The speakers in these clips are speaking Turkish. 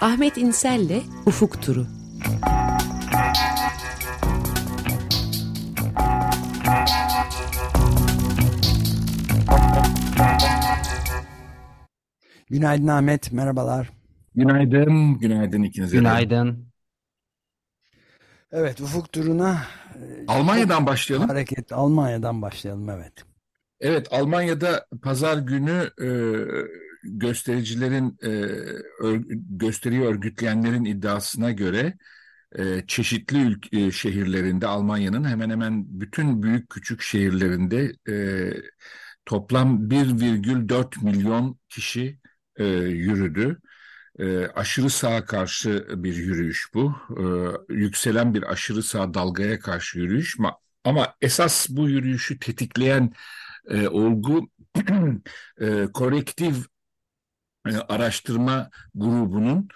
Ahmet İnsel'le Ufuk Turu. Günaydın Ahmet, merhabalar. Günaydın, günaydın ikinize. Günaydın. Evet, ufuk turuna e, Almanya'dan başlayalım. hareket Almanya'dan başlayalım, evet. Evet, Almanya'da pazar günü e, göstericilerin, e, ör- gösteriyi örgütleyenlerin iddiasına göre e, çeşitli ülk- e, şehirlerinde, Almanya'nın hemen hemen bütün büyük küçük şehirlerinde e, toplam 1,4 milyon kişi e, yürüdü. E, aşırı sağa karşı bir yürüyüş bu. E, yükselen bir aşırı sağ dalgaya karşı yürüyüş. Ma- Ama esas bu yürüyüşü tetikleyen e, olgu e, e, araştırma grubunun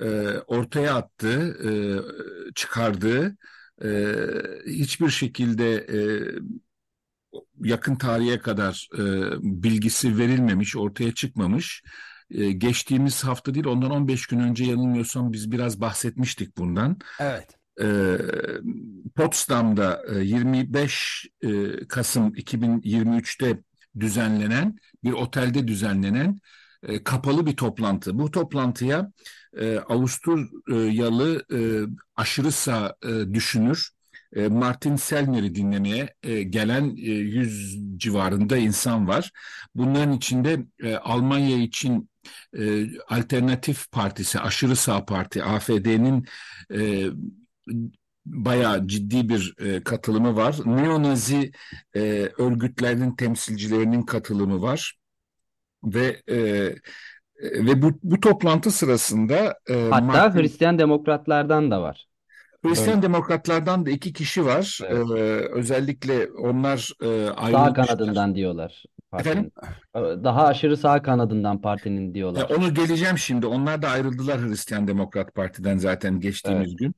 e, ortaya attığı, e, çıkardığı e, hiçbir şekilde e, yakın tarihe kadar e, bilgisi verilmemiş, ortaya çıkmamış. E, geçtiğimiz hafta değil, ondan 15 gün önce yanılmıyorsam biz biraz bahsetmiştik bundan. Evet, E, Potsdam'da e, 25 e, Kasım 2023'te düzenlenen bir otelde düzenlenen e, kapalı bir toplantı. Bu toplantıya e, Avusturyalı e, aşırı sağ e, düşünür e, Martin Sellner'i dinlemeye e, gelen e, 100 civarında insan var. Bunların içinde e, Almanya için e, Alternatif Partisi, Aşırı Sağ Parti, AfD'nin e, bayağı ciddi bir e, katılımı var. Neonazi e, örgütlerinin temsilcilerinin katılımı var ve e, ve bu, bu toplantı sırasında e, Hatta Martin Hristiyan demokratlardan da var. Hristiyan Öyle. demokratlardan da iki kişi var. Evet. Ee, özellikle onlar e, Sağ ayrılmışlar. kanadından diyorlar Efendim? partinin. Daha aşırı sağ kanadından partinin Ya diyorlar. onu geleceğim şimdi. Onlar da ayrıldılar Hristiyan Demokrat Parti'den zaten geçtiğimiz gün.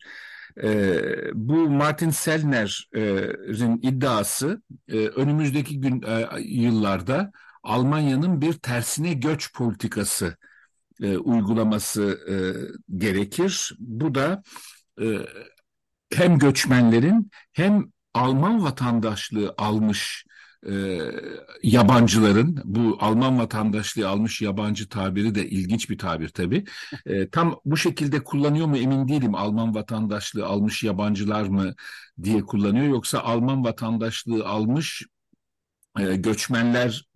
Ee, bu Martin Sellner'in iddiası e, önümüzdeki gün e, yıllarda Almanya'nın bir tersine göç politikası e, uygulaması e, gerekir. Bu da e, hem göçmenlerin hem Alman vatandaşlığı almış e, yabancıların bu Alman vatandaşlığı almış yabancı tabiri de ilginç bir tabir tabii. E, tam bu şekilde kullanıyor mu emin değilim. Alman vatandaşlığı almış yabancılar mı diye kullanıyor yoksa Alman vatandaşlığı almış e, göçmenler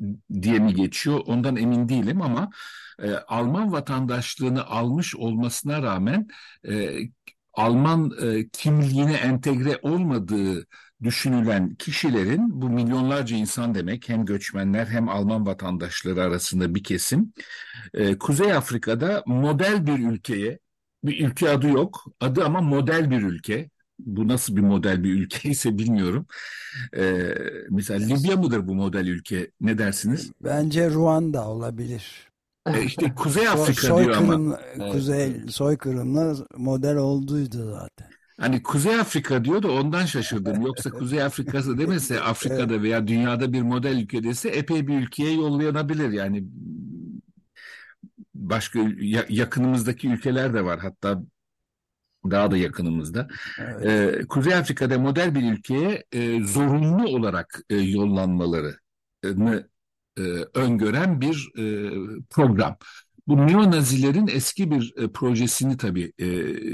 diye mi geçiyor? Ondan emin değilim ama e, Alman vatandaşlığını almış olmasına rağmen e, Alman e, kimliğine entegre olmadığı düşünülen kişilerin bu milyonlarca insan demek hem göçmenler hem Alman vatandaşları arasında bir kesim e, Kuzey Afrika'da model bir ülkeye bir ülke adı yok adı ama model bir ülke bu nasıl bir model bir ülke ise bilmiyorum. E, mesela Libya mıdır bu model ülke ne dersiniz? bence Ruanda olabilir. E, işte Kuzey So Afrika diyor ama. Kuzey soykırımla model olduydu zaten. Hani Kuzey Afrika diyor da ondan şaşırdım. Yoksa Kuzey Afrika'sı demese Afrika'da veya dünyada bir model ülke dese epey bir ülkeye yollanabilir. Yani başka ya- yakınımızdaki ülkeler de var. Hatta daha da yakınımızda. Evet, Ee, Kuzey Afrika'da model bir ülkeye e, zorunlu olarak e, yollanmalarını e, öngören bir e, program. Bu neo-Nazilerin eski bir e, projesini tabii e,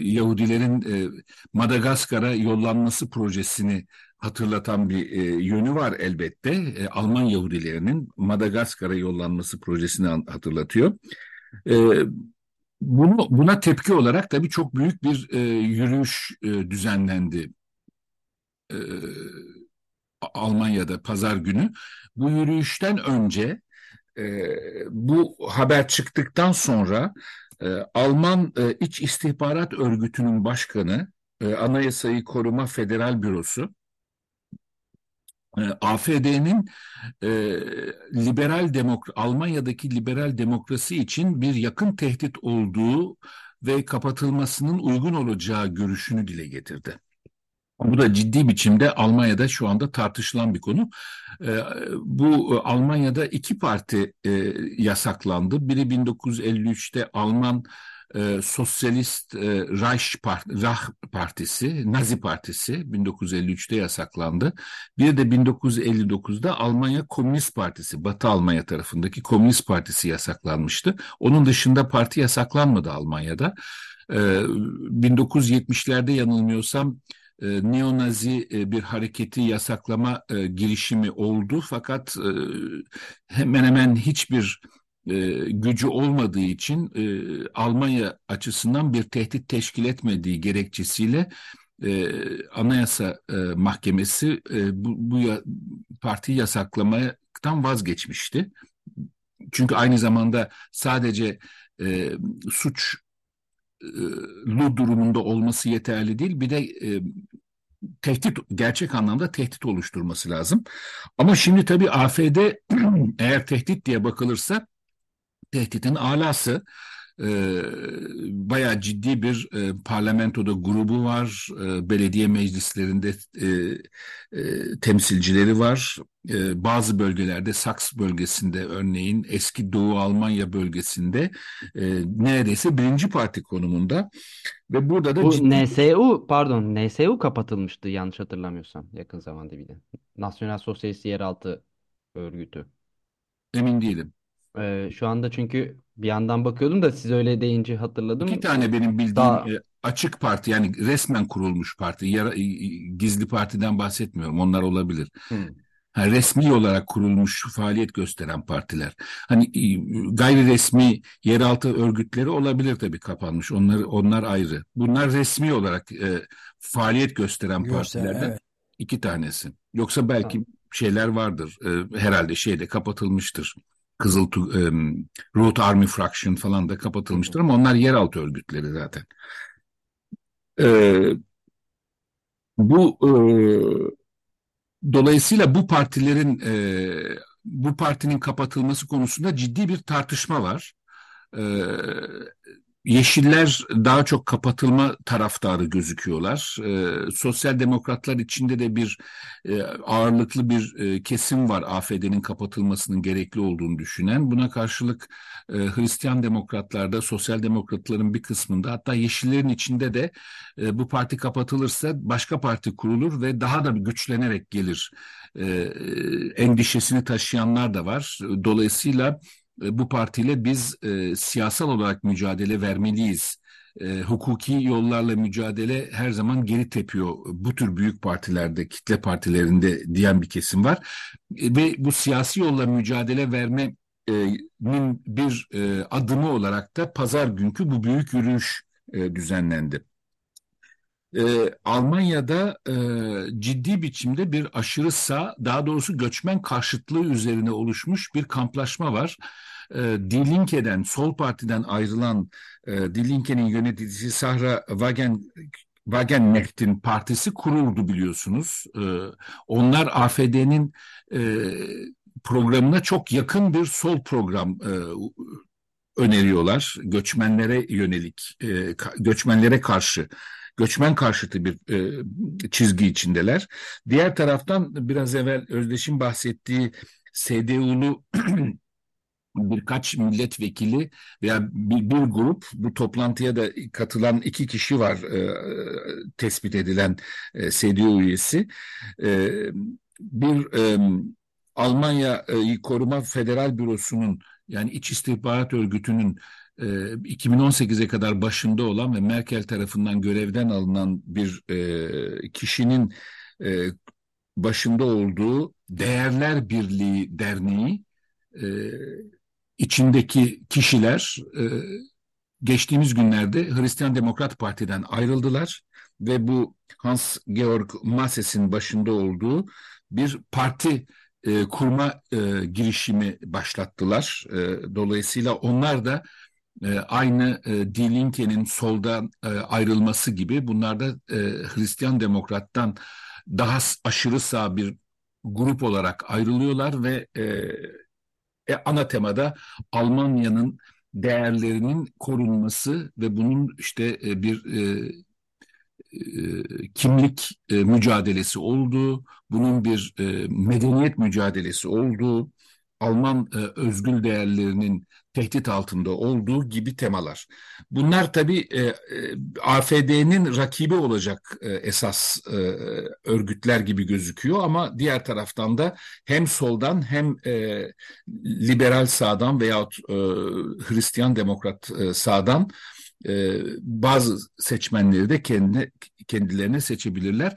Yahudilerin e, Madagaskar'a yollanması projesini hatırlatan bir e, yönü var elbette. E, Alman Yahudilerinin Madagaskar'a yollanması projesini hatırlatıyor. E, bunu buna tepki olarak tabii çok büyük bir e, yürüyüş e, düzenlendi e, Almanya'da pazar günü. Bu yürüyüşten önce e, bu haber çıktıktan sonra e, Alman e, İç İstihbarat Örgütü'nün başkanı, e, Anayasayı Koruma Federal Bürosu, AfD'nin e, liberal demokra Almanya'daki liberal demokrasi için bir yakın tehdit olduğu ve kapatılmasının uygun olacağı görüşünü dile getirdi. Bu da ciddi biçimde Almanya'da şu anda tartışılan bir konu. Ee, bu e, Almanya'da iki parti e, yasaklandı. Biri 1953'te Alman e, Sosyalist e, Reich Part Rah Partisi, Nazi Partisi 1953'te yasaklandı. Bir de 1959'da Almanya Komünist Partisi, Batı Almanya tarafındaki Komünist Partisi yasaklanmıştı. Onun dışında parti yasaklanmadı Almanya'da. E, 1970'lerde yanılmıyorsam e, neonazi e, bir hareketi yasaklama e, girişimi oldu fakat e, hemen hemen hiçbir e, gücü olmadığı için e, Almanya açısından bir tehdit teşkil etmediği gerekçesiyle e, Anayasa e, Mahkemesi e, bu, bu ya, partiyi yasaklamaktan vazgeçmişti. Çünkü aynı zamanda sadece e, suç lu durumunda olması yeterli değil. Bir de e, tehdit gerçek anlamda tehdit oluşturması lazım. Ama şimdi tabii AFD eğer tehdit diye bakılırsa tehditin alası e, bayağı ciddi bir e, parlamentoda grubu var, e, belediye meclislerinde e, e, temsilcileri var. E, bazı bölgelerde Saks bölgesinde örneğin eski Doğu Almanya bölgesinde e, neredeyse birinci parti konumunda ve burada da Bu ciddi NSU pardon NSU kapatılmıştı yanlış hatırlamıyorsam yakın zamanda bir de. Nasyonel Sosyalist Yeraltı Örgütü. emin değilim. Ee, şu anda çünkü bir yandan bakıyordum da siz öyle deyince hatırladım. İki tane benim bildiğim Daha e, açık parti yani resmen kurulmuş parti, yara- e, gizli partiden bahsetmiyorum. Onlar olabilir. Hmm. Ha, resmi olarak kurulmuş faaliyet gösteren partiler. Hani e, gayri resmi yeraltı örgütleri olabilir tabii kapanmış. Onlar onlar ayrı. Bunlar resmi olarak e, faaliyet gösteren Göster, partilerden evet. iki tanesi. Yoksa belki şeyler vardır. E, herhalde şeyde kapatılmıştır. Kızıl e, Root Army Fraction falan da kapatılmıştır ama onlar yeraltı örgütleri zaten. E, bu e, Dolayısıyla bu partilerin e, bu partinin kapatılması konusunda ciddi bir tartışma var. E, Yeşiller daha çok kapatılma taraftarı gözüküyorlar. E, sosyal demokratlar içinde de bir e, ağırlıklı bir e, kesim var AFD'nin kapatılmasının gerekli olduğunu düşünen. Buna karşılık e, Hristiyan demokratlarda, sosyal demokratların bir kısmında hatta Yeşillerin içinde de e, bu parti kapatılırsa başka parti kurulur ve daha da güçlenerek gelir. E, endişesini taşıyanlar da var. Dolayısıyla e, bu partiyle biz e, siyasal olarak mücadele vermeliyiz. E, hukuki yollarla mücadele her zaman geri tepiyor. Bu tür büyük partilerde, kitle partilerinde diyen bir kesim var. E, ve bu siyasi yolla mücadele vermenin bir e, adımı olarak da pazar günkü bu büyük yürüyüş e, düzenlendi. E, Almanya'da e, ciddi biçimde bir aşırı sağ, daha doğrusu göçmen karşıtlığı üzerine oluşmuş bir kamplaşma var. E, Die Sol Parti'den ayrılan e, Die yöneticisi Sahra Wagen Wagenknecht'in partisi kuruldu biliyorsunuz. E, onlar AFD'nin e, programına çok yakın bir sol program e, öneriyorlar. Göçmenlere yönelik, e, göçmenlere karşı göçmen karşıtı bir e, çizgi içindeler. Diğer taraftan biraz evvel Özdeş'in bahsettiği SDU'lu birkaç milletvekili veya bir, bir grup bu toplantıya da katılan iki kişi var e, tespit edilen e, SDU üyesi. E, bir e, Almanya e, Koruma Federal Bürosu'nun yani İç İstihbarat Örgütü'nün e, 2018'e kadar başında olan ve Merkel tarafından görevden alınan bir e, kişinin e, başında olduğu Değerler Birliği Derneği e, içindeki kişiler geçtiğimiz günlerde Hristiyan Demokrat Parti'den ayrıldılar ve bu Hans-Georg Masses'in başında olduğu bir parti kurma girişimi başlattılar. Dolayısıyla onlar da e, aynı e, Die Linke'nin soldan e, ayrılması gibi. Bunlar da e, Hristiyan Demokrat'tan daha aşırı sağ bir grup olarak ayrılıyorlar ve e, e, ana temada Almanya'nın değerlerinin korunması ve bunun işte bir e, kimlik mücadelesi olduğu, bunun bir medeniyet mücadelesi olduğu, Alman e, özgül değerlerinin tehdit altında olduğu gibi temalar. Bunlar tabii e, e, AFD'nin rakibi olacak e, esas e, örgütler gibi gözüküyor ama diğer taraftan da hem soldan hem e, liberal sağdan veyahut e, Hristiyan demokrat e, sağdan e, bazı seçmenleri de kendi, kendilerine seçebilirler.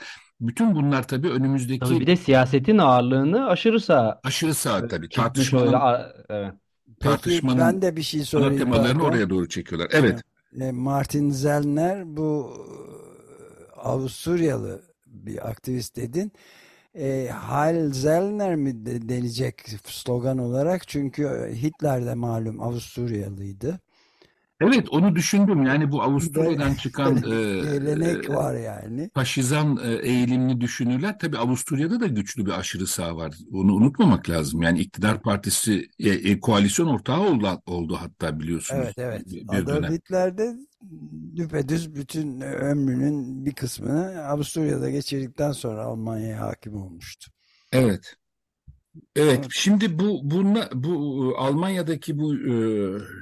Bütün bunlar tabii önümüzdeki... Tabii bir de siyasetin ağırlığını aşırı sağ aşırı sağ tabii. Tartışmanın, öyle, evet. Peki tartışmanın ben de bir şey sorayım. temalarını oraya doğru çekiyorlar. Evet. E, Martin Zellner bu e, Avusturyalı bir aktivist dedin. E, Heil Zellner mi de- denecek slogan olarak? Çünkü Hitler de malum Avusturyalıydı. Evet onu düşündüm. Yani bu Avusturya'dan çıkan e, gelenek e, var yani. faşizan e, eğilimli düşünürler. Tabii Avusturya'da da güçlü bir aşırı sağ var. Onu unutmamak lazım. Yani iktidar partisi e, e, koalisyon ortağı oldu, oldu hatta biliyorsunuz. Evet evet. Adolf dönem. Hitler de düpedüz bütün ömrünün bir kısmını Avusturya'da geçirdikten sonra Almanya'ya hakim olmuştu. Evet. Evet, şimdi bu bunla, bu Almanya'daki bu e,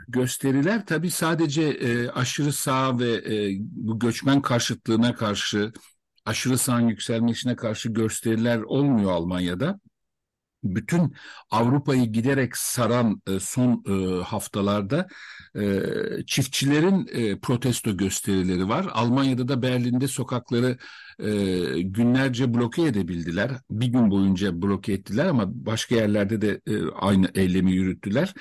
gösteriler tabii sadece e, aşırı sağ ve e, bu göçmen karşıtlığına karşı aşırı sağın yükselmesine karşı gösteriler olmuyor Almanya'da. Bütün Avrupa'yı giderek saran e, son e, haftalarda e, çiftçilerin protesto gösterileri var. Almanya'da da Berlin'de sokakları günlerce bloke edebildiler. Bir gün boyunca bloke ettiler ama başka yerlerde de aynı eylemi yürüttüler.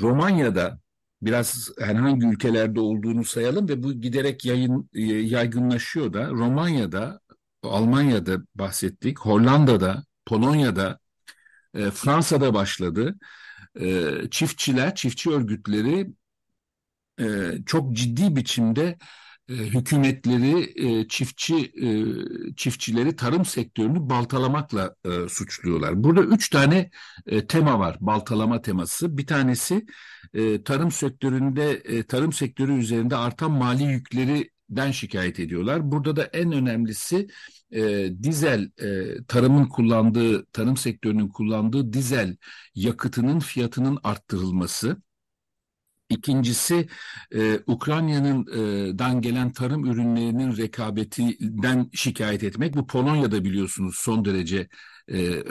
Romanya'da biraz herhangi ülkelerde olduğunu sayalım ve bu giderek yayın yaygınlaşıyor da Romanya'da, Almanya'da bahsettik, Hollanda'da, Polonya'da e, Fransa'da başladı. E, çiftçiler, çiftçi örgütleri e, çok ciddi biçimde e, hükümetleri, e, çiftçi e, çiftçileri, tarım sektörünü baltalamakla e, suçluyorlar. Burada üç tane e, tema var, baltalama teması. Bir tanesi e, tarım sektöründe, e, tarım sektörü üzerinde artan mali yüklerinden şikayet ediyorlar. Burada da en önemlisi e, dizel e, tarımın kullandığı, tarım sektörünün kullandığı dizel yakıtının fiyatının arttırılması. İkincisi e, Ukrayna'nın e, dan gelen tarım ürünlerinin rekabetinden şikayet etmek. Bu Polonya'da biliyorsunuz son derece e,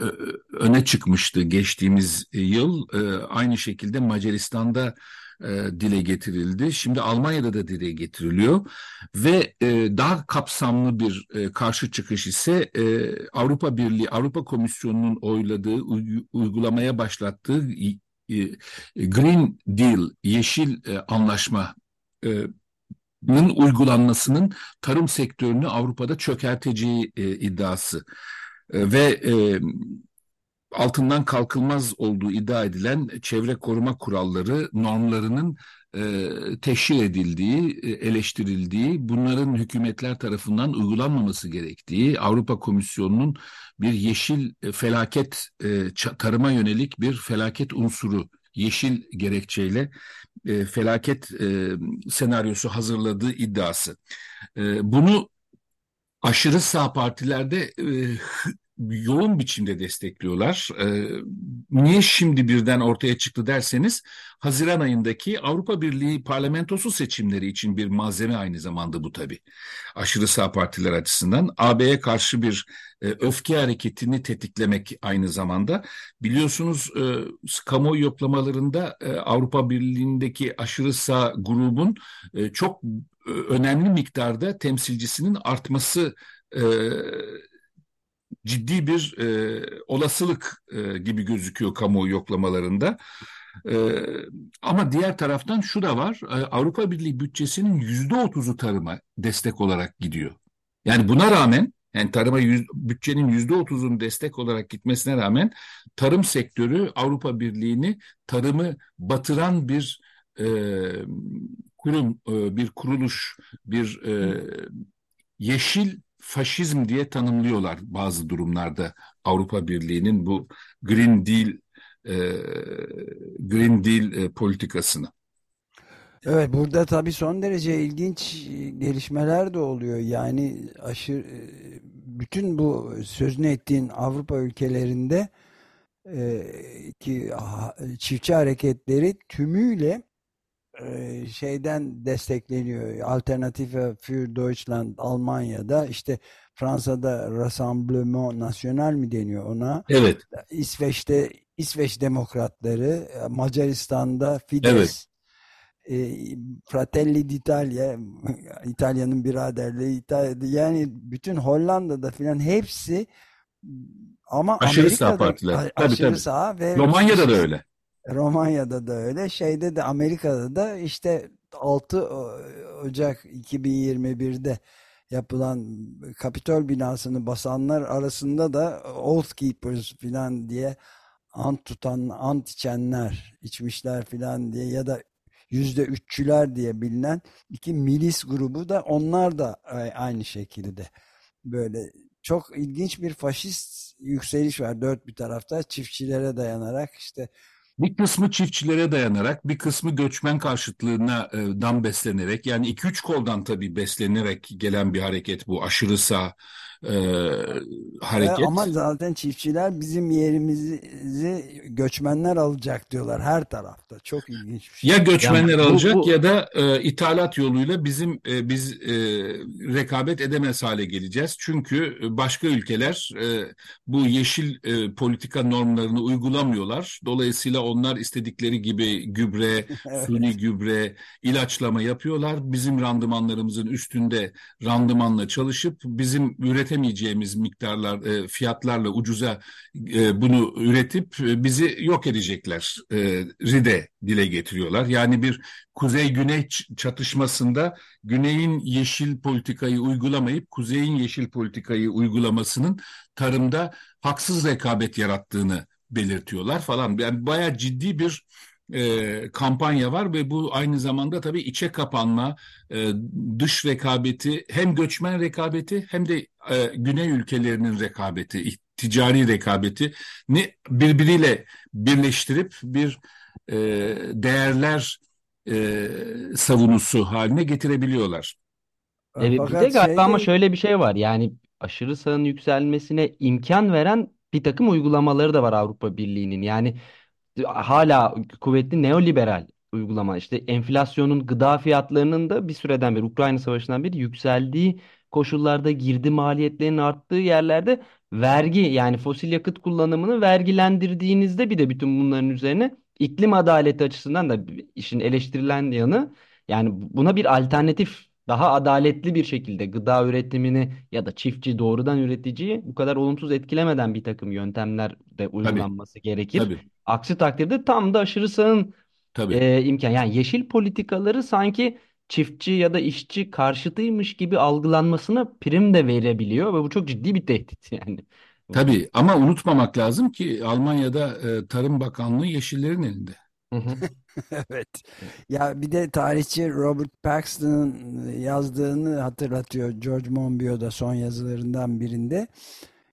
öne çıkmıştı geçtiğimiz yıl. E, aynı şekilde Macaristan'da e, dile getirildi. Şimdi Almanya'da da dile getiriliyor ve e, daha kapsamlı bir e, karşı çıkış ise e, Avrupa Birliği, Avrupa Komisyonu'nun oyladığı, uy- uygulamaya başlattığı e, Green Deal, yeşil e, anlaşma e, nın uygulanmasının tarım sektörünü Avrupa'da çökerteceği e, iddiası E, ve e, altından kalkılmaz olduğu iddia edilen çevre koruma kuralları normlarının e, teşhir edildiği, e, eleştirildiği, bunların hükümetler tarafından uygulanmaması gerektiği, Avrupa Komisyonu'nun bir yeşil e, felaket, e, tarıma yönelik bir felaket unsuru, yeşil gerekçeyle e, felaket e, senaryosu hazırladığı iddiası. E, bunu aşırı sağ partilerde e, yoğun biçimde destekliyorlar. E, niye şimdi birden ortaya çıktı derseniz Haziran ayındaki Avrupa Birliği parlamentosu seçimleri için bir malzeme aynı zamanda bu tabii. Aşırı sağ partiler açısından AB'ye karşı bir e, öfke hareketini tetiklemek aynı zamanda. Biliyorsunuz e, kamuoyu yoklamalarında e, Avrupa Birliği'ndeki aşırı sağ grubun e, çok e, önemli miktarda temsilcisinin artması e, ciddi bir e, olasılık e, gibi gözüküyor kamuoyu yoklamalarında. E, ama diğer taraftan şu da var, e, Avrupa Birliği bütçesinin yüzde otuzu tarıma destek olarak gidiyor. Yani buna rağmen, yani tarıma yüz, bütçenin yüzde otuzun destek olarak gitmesine rağmen tarım sektörü Avrupa Birliği'ni tarımı batıran bir e, kurum, e, bir kuruluş, bir e, yeşil faşizm diye tanımlıyorlar bazı durumlarda Avrupa Birliği'nin bu Green Deal e, Green Deal e, politikasını. Evet burada tabii son derece ilginç gelişmeler de oluyor. Yani aşırı bütün bu sözünü ettiğin Avrupa ülkelerinde e, ki çiftçi hareketleri tümüyle e, şeyden destekleniyor. Alternative für Deutschland Almanya'da işte Fransa'da Rassemblement National mi deniyor ona? Evet. İsveç'te İsveç Demokratları, Macaristan'da Fidesz, evet. e, Fratelli d'Italia, İtalya'nın biraderliği, İtalya, yani bütün Hollanda'da filan hepsi ama aşırı Amerika'da, sağ partiler. Aşırı tabii, tabii. sağ ve Romanya'da da öyle. Romanya'da da öyle. Şeyde de Amerika'da da işte 6 Ocak 2021'de yapılan Kapitol binasını basanlar arasında da Oath Keepers filan diye ant tutan, ant içenler, içmişler filan diye ya da yüzde üççüler diye bilinen iki milis grubu da onlar da aynı şekilde böyle çok ilginç bir faşist yükseliş var dört bir tarafta çiftçilere dayanarak işte bir kısmı çiftçilere dayanarak, bir kısmı göçmen karşıtlığına e, dan beslenerek, yani iki üç koldan tabii beslenerek gelen bir hareket bu. Aşırı sağ, e, hareket. E, ama zaten çiftçiler bizim yerimizi göçmenler alacak diyorlar her tarafta. Çok ilginç bir şey. Ya göçmenler yani, alacak bu, ya da e, ithalat yoluyla bizim e, biz e, rekabet edemez hale geleceğiz. Çünkü başka ülkeler e, bu yeşil e, politika normlarını uygulamıyorlar. Dolayısıyla onlar istedikleri gibi gübre, evet. suni gübre, ilaçlama yapıyorlar. Bizim randımanlarımızın üstünde randımanla çalışıp bizim üretim üretemeyeceğimiz miktarlar, e, fiyatlarla ucuza e, bunu üretip e, bizi yok edecekler. E, ride dile getiriyorlar. Yani bir kuzey-güney çatışmasında güneyin yeşil politikayı uygulamayıp kuzeyin yeşil politikayı uygulamasının tarımda haksız rekabet yarattığını belirtiyorlar falan. Yani bayağı ciddi bir e, kampanya var ve bu aynı zamanda tabii içe kapanma, e, dış rekabeti, hem göçmen rekabeti hem de e, güney ülkelerinin rekabeti, ticari rekabeti ne birbiriyle birleştirip bir e, değerler e, savunusu haline getirebiliyorlar. Evet, bir de galiba şey... ama şöyle bir şey var yani aşırı sağın yükselmesine imkan veren bir takım uygulamaları da var Avrupa Birliği'nin. Yani hala kuvvetli neoliberal uygulama işte enflasyonun gıda fiyatlarının da bir süreden beri Ukrayna Savaşı'ndan beri yükseldiği koşullarda girdi maliyetlerinin arttığı yerlerde vergi yani fosil yakıt kullanımını vergilendirdiğinizde bir de bütün bunların üzerine iklim adaleti açısından da işin eleştirilen yanı yani buna bir alternatif daha adaletli bir şekilde gıda üretimini ya da çiftçi doğrudan üreticiyi bu kadar olumsuz etkilemeden bir takım yöntemler de uygulanması Tabii. gerekir. Tabii. Aksi takdirde tam da aşırı sağın Tabii. E, imkan. Yani yeşil politikaları sanki çiftçi ya da işçi karşıtıymış gibi algılanmasına prim de verebiliyor ve bu çok ciddi bir tehdit yani. Tabii ama unutmamak lazım ki Almanya'da e, Tarım Bakanlığı Yeşillerin elinde. evet. Ya bir de tarihçi Robert Paxton'ın yazdığını hatırlatıyor George Monbiot da son yazılarından birinde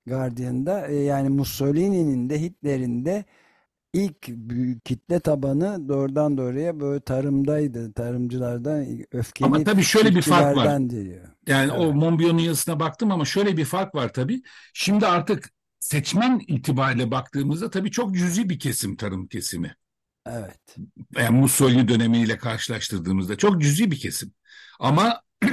Guardian'da. E, yani Mussolini'nin de Hitler'in de ilk büyük kitle tabanı doğrudan doğruya böyle tarımdaydı. Tarımcılardan öfkeli Ama tabii şöyle bir fark var. Diyor. Yani evet. o Monbiot'un yazısına baktım ama şöyle bir fark var tabii. Şimdi artık seçmen itibariyle baktığımızda tabii çok cüzi bir kesim tarım kesimi. Evet. Yani Mussolini dönemiyle karşılaştırdığımızda çok cüzi bir kesim. Ama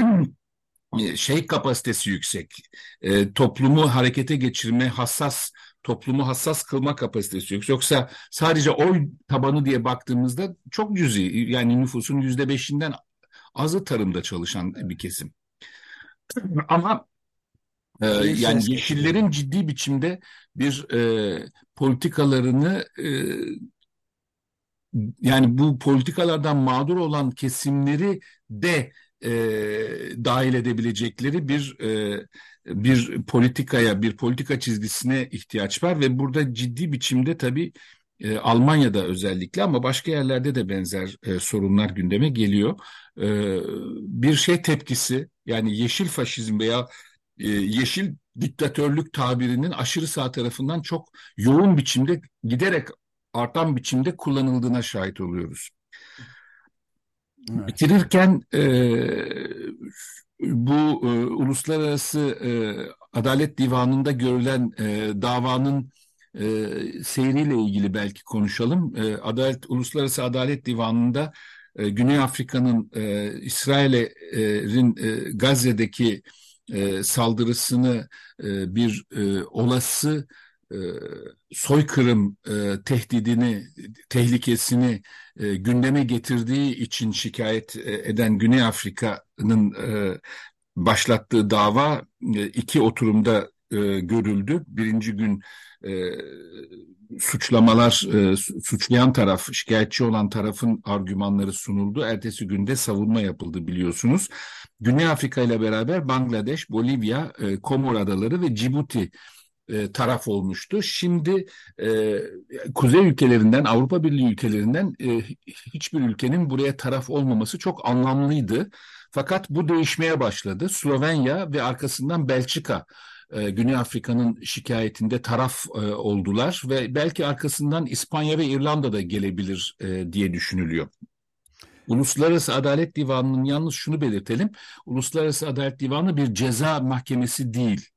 şey kapasitesi yüksek. E, toplumu harekete geçirme, hassas toplumu hassas kılma kapasitesi yüksek. Yoksa sadece oy tabanı diye baktığımızda çok cüzi. Yani nüfusun yüzde beşinden azı tarımda çalışan bir kesim. Ama e, yani yeşillerin ciddi biçimde bir e, politikalarını e, yani bu politikalardan mağdur olan kesimleri de e, dahil edebilecekleri bir e, bir politikaya, bir politika çizgisine ihtiyaç var ve burada ciddi biçimde tabii e, Almanya'da özellikle ama başka yerlerde de benzer e, sorunlar gündeme geliyor. E, bir şey tepkisi yani yeşil faşizm veya e, yeşil diktatörlük tabirinin aşırı sağ tarafından çok yoğun biçimde giderek artan biçimde kullanıldığına şahit oluyoruz. Bitirirken e, bu e, Uluslararası e, Adalet Divanı'nda görülen e, davanın e, seyriyle ilgili belki konuşalım. E, Adalet Uluslararası Adalet Divanı'nda e, Güney Afrika'nın e, İsrail'in e, Gazze'deki e, saldırısını e, bir e, olası e, soykırım e, tehdidini, tehlikesini e, gündeme getirdiği için şikayet eden Güney Afrika'nın başlattığı dava iki oturumda görüldü. Birinci gün suçlamalar, suçlayan taraf, şikayetçi olan tarafın argümanları sunuldu. Ertesi günde savunma yapıldı biliyorsunuz. Güney Afrika ile beraber Bangladeş, Bolivya, Komor Adaları ve Cibuti e, taraf olmuştu. Şimdi e, kuzey ülkelerinden, Avrupa Birliği ülkelerinden e, hiçbir ülkenin buraya taraf olmaması çok anlamlıydı. Fakat bu değişmeye başladı. Slovenya ve arkasından Belçika e, Güney Afrika'nın şikayetinde taraf e, oldular ve belki arkasından İspanya ve İrlanda da gelebilir e, diye düşünülüyor. Uluslararası Adalet Divanı'nın yalnız şunu belirtelim. Uluslararası Adalet Divanı bir ceza mahkemesi değil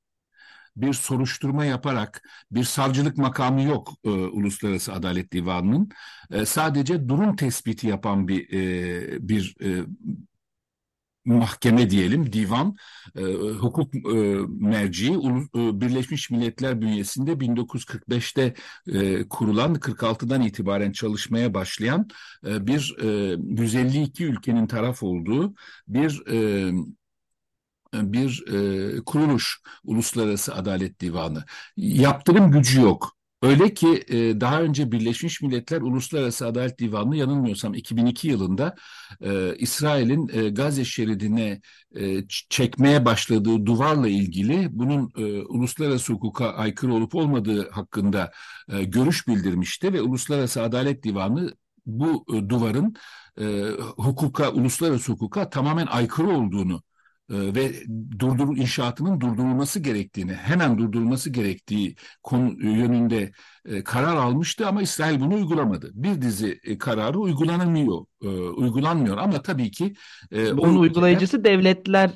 bir soruşturma yaparak bir savcılık makamı yok e, Uluslararası Adalet Divanı'nın. E, sadece durum tespiti yapan bir e, bir e, mahkeme diyelim, divan, e, hukuk e, merciği e, Birleşmiş Milletler bünyesinde 1945'te e, kurulan, 46'dan itibaren çalışmaya başlayan e, bir e, 152 ülkenin taraf olduğu bir e, bir e, kuruluş Uluslararası Adalet Divanı. Yaptırım gücü yok. Öyle ki e, daha önce Birleşmiş Milletler Uluslararası Adalet Divanı yanılmıyorsam 2002 yılında e, İsrail'in e, Gazze şeridine e, çekmeye başladığı duvarla ilgili bunun e, uluslararası hukuka aykırı olup olmadığı hakkında e, görüş bildirmişti ve Uluslararası Adalet Divanı bu e, duvarın e, hukuka, uluslararası hukuka tamamen aykırı olduğunu ve durdur inşaatının durdurulması gerektiğini, hemen durdurulması gerektiği konu yönünde e, karar almıştı ama İsrail bunu uygulamadı. Bir dizi e, kararı uygulanamıyor, e, uygulanmıyor ama tabii ki e, bunun uygulayıcısı ülkeler... devletler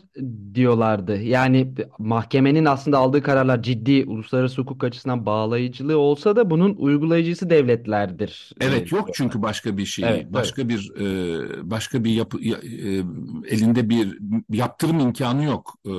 diyorlardı. Yani mahkemenin aslında aldığı kararlar ciddi uluslararası hukuk açısından bağlayıcılığı olsa da bunun uygulayıcısı devletlerdir. Evet yok çünkü başka bir şey, evet, başka evet. bir e, başka bir yapı e, elinde bir yaptırım imkanı yok. E,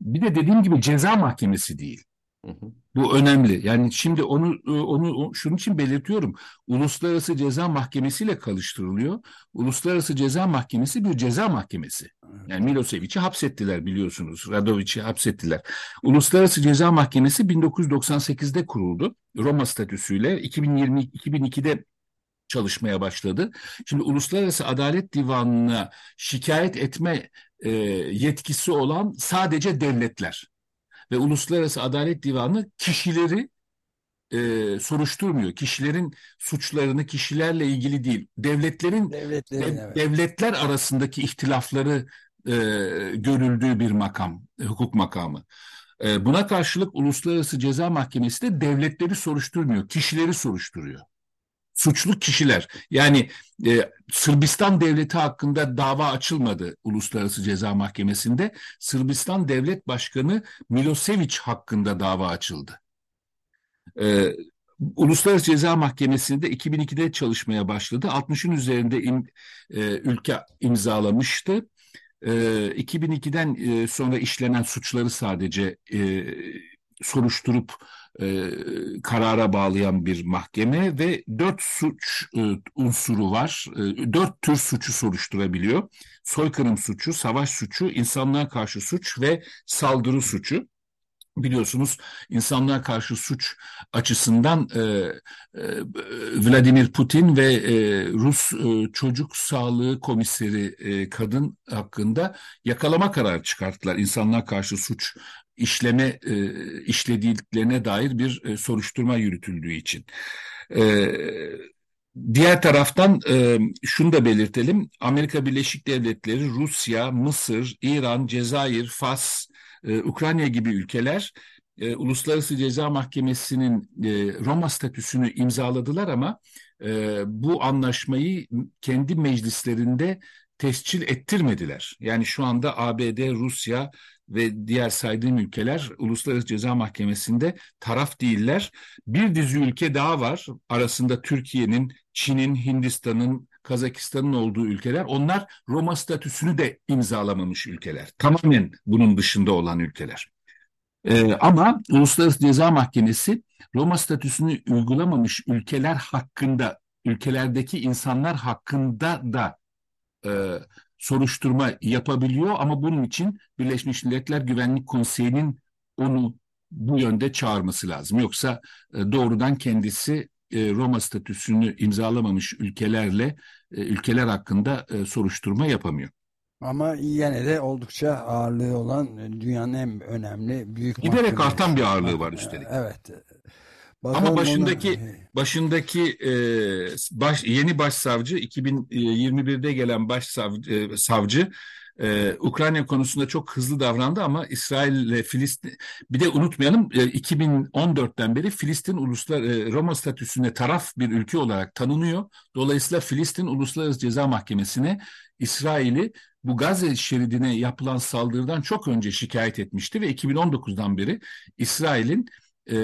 bir de dediğim gibi ceza mahkemesi değil. Hı hı. Bu önemli. Yani şimdi onu onu şunun için belirtiyorum. Uluslararası Ceza Mahkemesi ile karıştırılıyor. Uluslararası Ceza Mahkemesi bir ceza mahkemesi. Yani Milosevic'i hapsettiler biliyorsunuz. Radovic'i hapsettiler. Uluslararası Ceza Mahkemesi 1998'de kuruldu. Roma statüsüyle 2020 2002'de çalışmaya başladı. Şimdi Uluslararası Adalet Divanı'na şikayet etme e, yetkisi olan sadece devletler ve Uluslararası Adalet Divanı kişileri e, soruşturmuyor. Kişilerin suçlarını kişilerle ilgili değil, devletlerin dev, evet. devletler arasındaki ihtilafları e, görüldüğü bir makam, hukuk makamı. E, buna karşılık Uluslararası Ceza Mahkemesi de devletleri soruşturmuyor, kişileri soruşturuyor suçlu kişiler. Yani e, Sırbistan devleti hakkında dava açılmadı Uluslararası Ceza Mahkemesi'nde. Sırbistan Devlet Başkanı Milosevic hakkında dava açıldı. E, Uluslararası Ceza Mahkemesi'nde 2002'de çalışmaya başladı. 60'ın üzerinde im, e, ülke imzalamıştı. E, 2002'den e, sonra işlenen suçları sadece e, soruşturup e, karara bağlayan bir mahkeme ve dört suç e, unsuru var. E, dört tür suçu soruşturabiliyor. Soykırım suçu, savaş suçu, insanlığa karşı suç ve saldırı suçu biliyorsunuz insanlığa karşı suç açısından e, e, Vladimir Putin ve e, Rus e, çocuk sağlığı komiseri e, kadın hakkında yakalama kararı çıkarttılar. İnsanlığa karşı suç işleme e, işlediklerine dair bir e, soruşturma yürütüldüğü için. E, diğer taraftan e, şunu da belirtelim. Amerika Birleşik Devletleri, Rusya, Mısır, İran, Cezayir, Fas, e, Ukrayna gibi ülkeler e, Uluslararası Ceza Mahkemesi'nin e, Roma statüsünü imzaladılar ama e, bu anlaşmayı kendi meclislerinde tescil ettirmediler. Yani şu anda ABD, Rusya ve diğer saydığım ülkeler Uluslararası Ceza Mahkemesi'nde taraf değiller. Bir dizi ülke daha var. Arasında Türkiye'nin, Çin'in, Hindistan'ın, Kazakistan'ın olduğu ülkeler. Onlar Roma statüsünü de imzalamamış ülkeler. Tamamen bunun dışında olan ülkeler. Ee, ama Uluslararası Ceza Mahkemesi Roma statüsünü uygulamamış ülkeler hakkında, ülkelerdeki insanlar hakkında da e, soruşturma yapabiliyor ama bunun için Birleşmiş Milletler Güvenlik Konseyi'nin onu bu yönde çağırması lazım. Yoksa e, doğrudan kendisi e, Roma statüsünü imzalamamış ülkelerle e, ülkeler hakkında e, soruşturma yapamıyor. Ama yine de oldukça ağırlığı olan dünyanın en önemli büyük giderek artan bir ağırlığı var üstelik. Evet. Bakalım Ama başındaki ona... başındaki e, baş, yeni başsavcı 2021'de gelen başsavcı e, savcı ee, Ukrayna konusunda çok hızlı davrandı ama İsrail ile Filistin bir de unutmayalım e, 2014'ten beri Filistin uluslar e, Roma statüsüne taraf bir ülke olarak tanınıyor. Dolayısıyla Filistin Uluslararası Ceza Mahkemesi'ne İsrail'i bu Gazze şeridine yapılan saldırıdan çok önce şikayet etmişti ve 2019'dan beri İsrail'in e,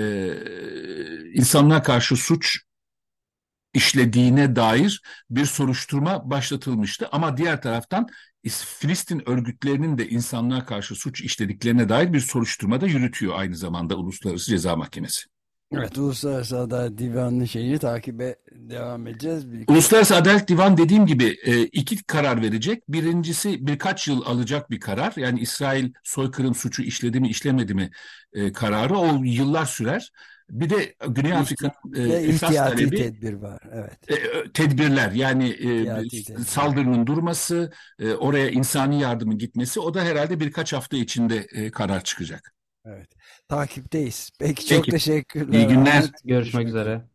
insanlığa karşı suç işlediğine dair bir soruşturma başlatılmıştı. Ama diğer taraftan Filistin örgütlerinin de insanlığa karşı suç işlediklerine dair bir soruşturma da yürütüyor aynı zamanda Uluslararası Ceza Mahkemesi. Evet, Uluslararası Adalet Divanı'nın şeyini takibe devam edeceğiz. Bir... Uluslararası Adalet Divanı dediğim gibi e, iki karar verecek. Birincisi birkaç yıl alacak bir karar. Yani İsrail soykırım suçu işledi mi işlemedi mi e, kararı. O yıllar sürer. Bir de Güney Afrika e, esas talebi tedbir var. Evet. E, tedbirler yani e, saldırının durması, e, oraya insani yardımın gitmesi o da herhalde birkaç hafta içinde e, karar çıkacak. Evet. Takipteyiz. Peki çok Peki. teşekkürler. İyi günler. Görüşmek üzere.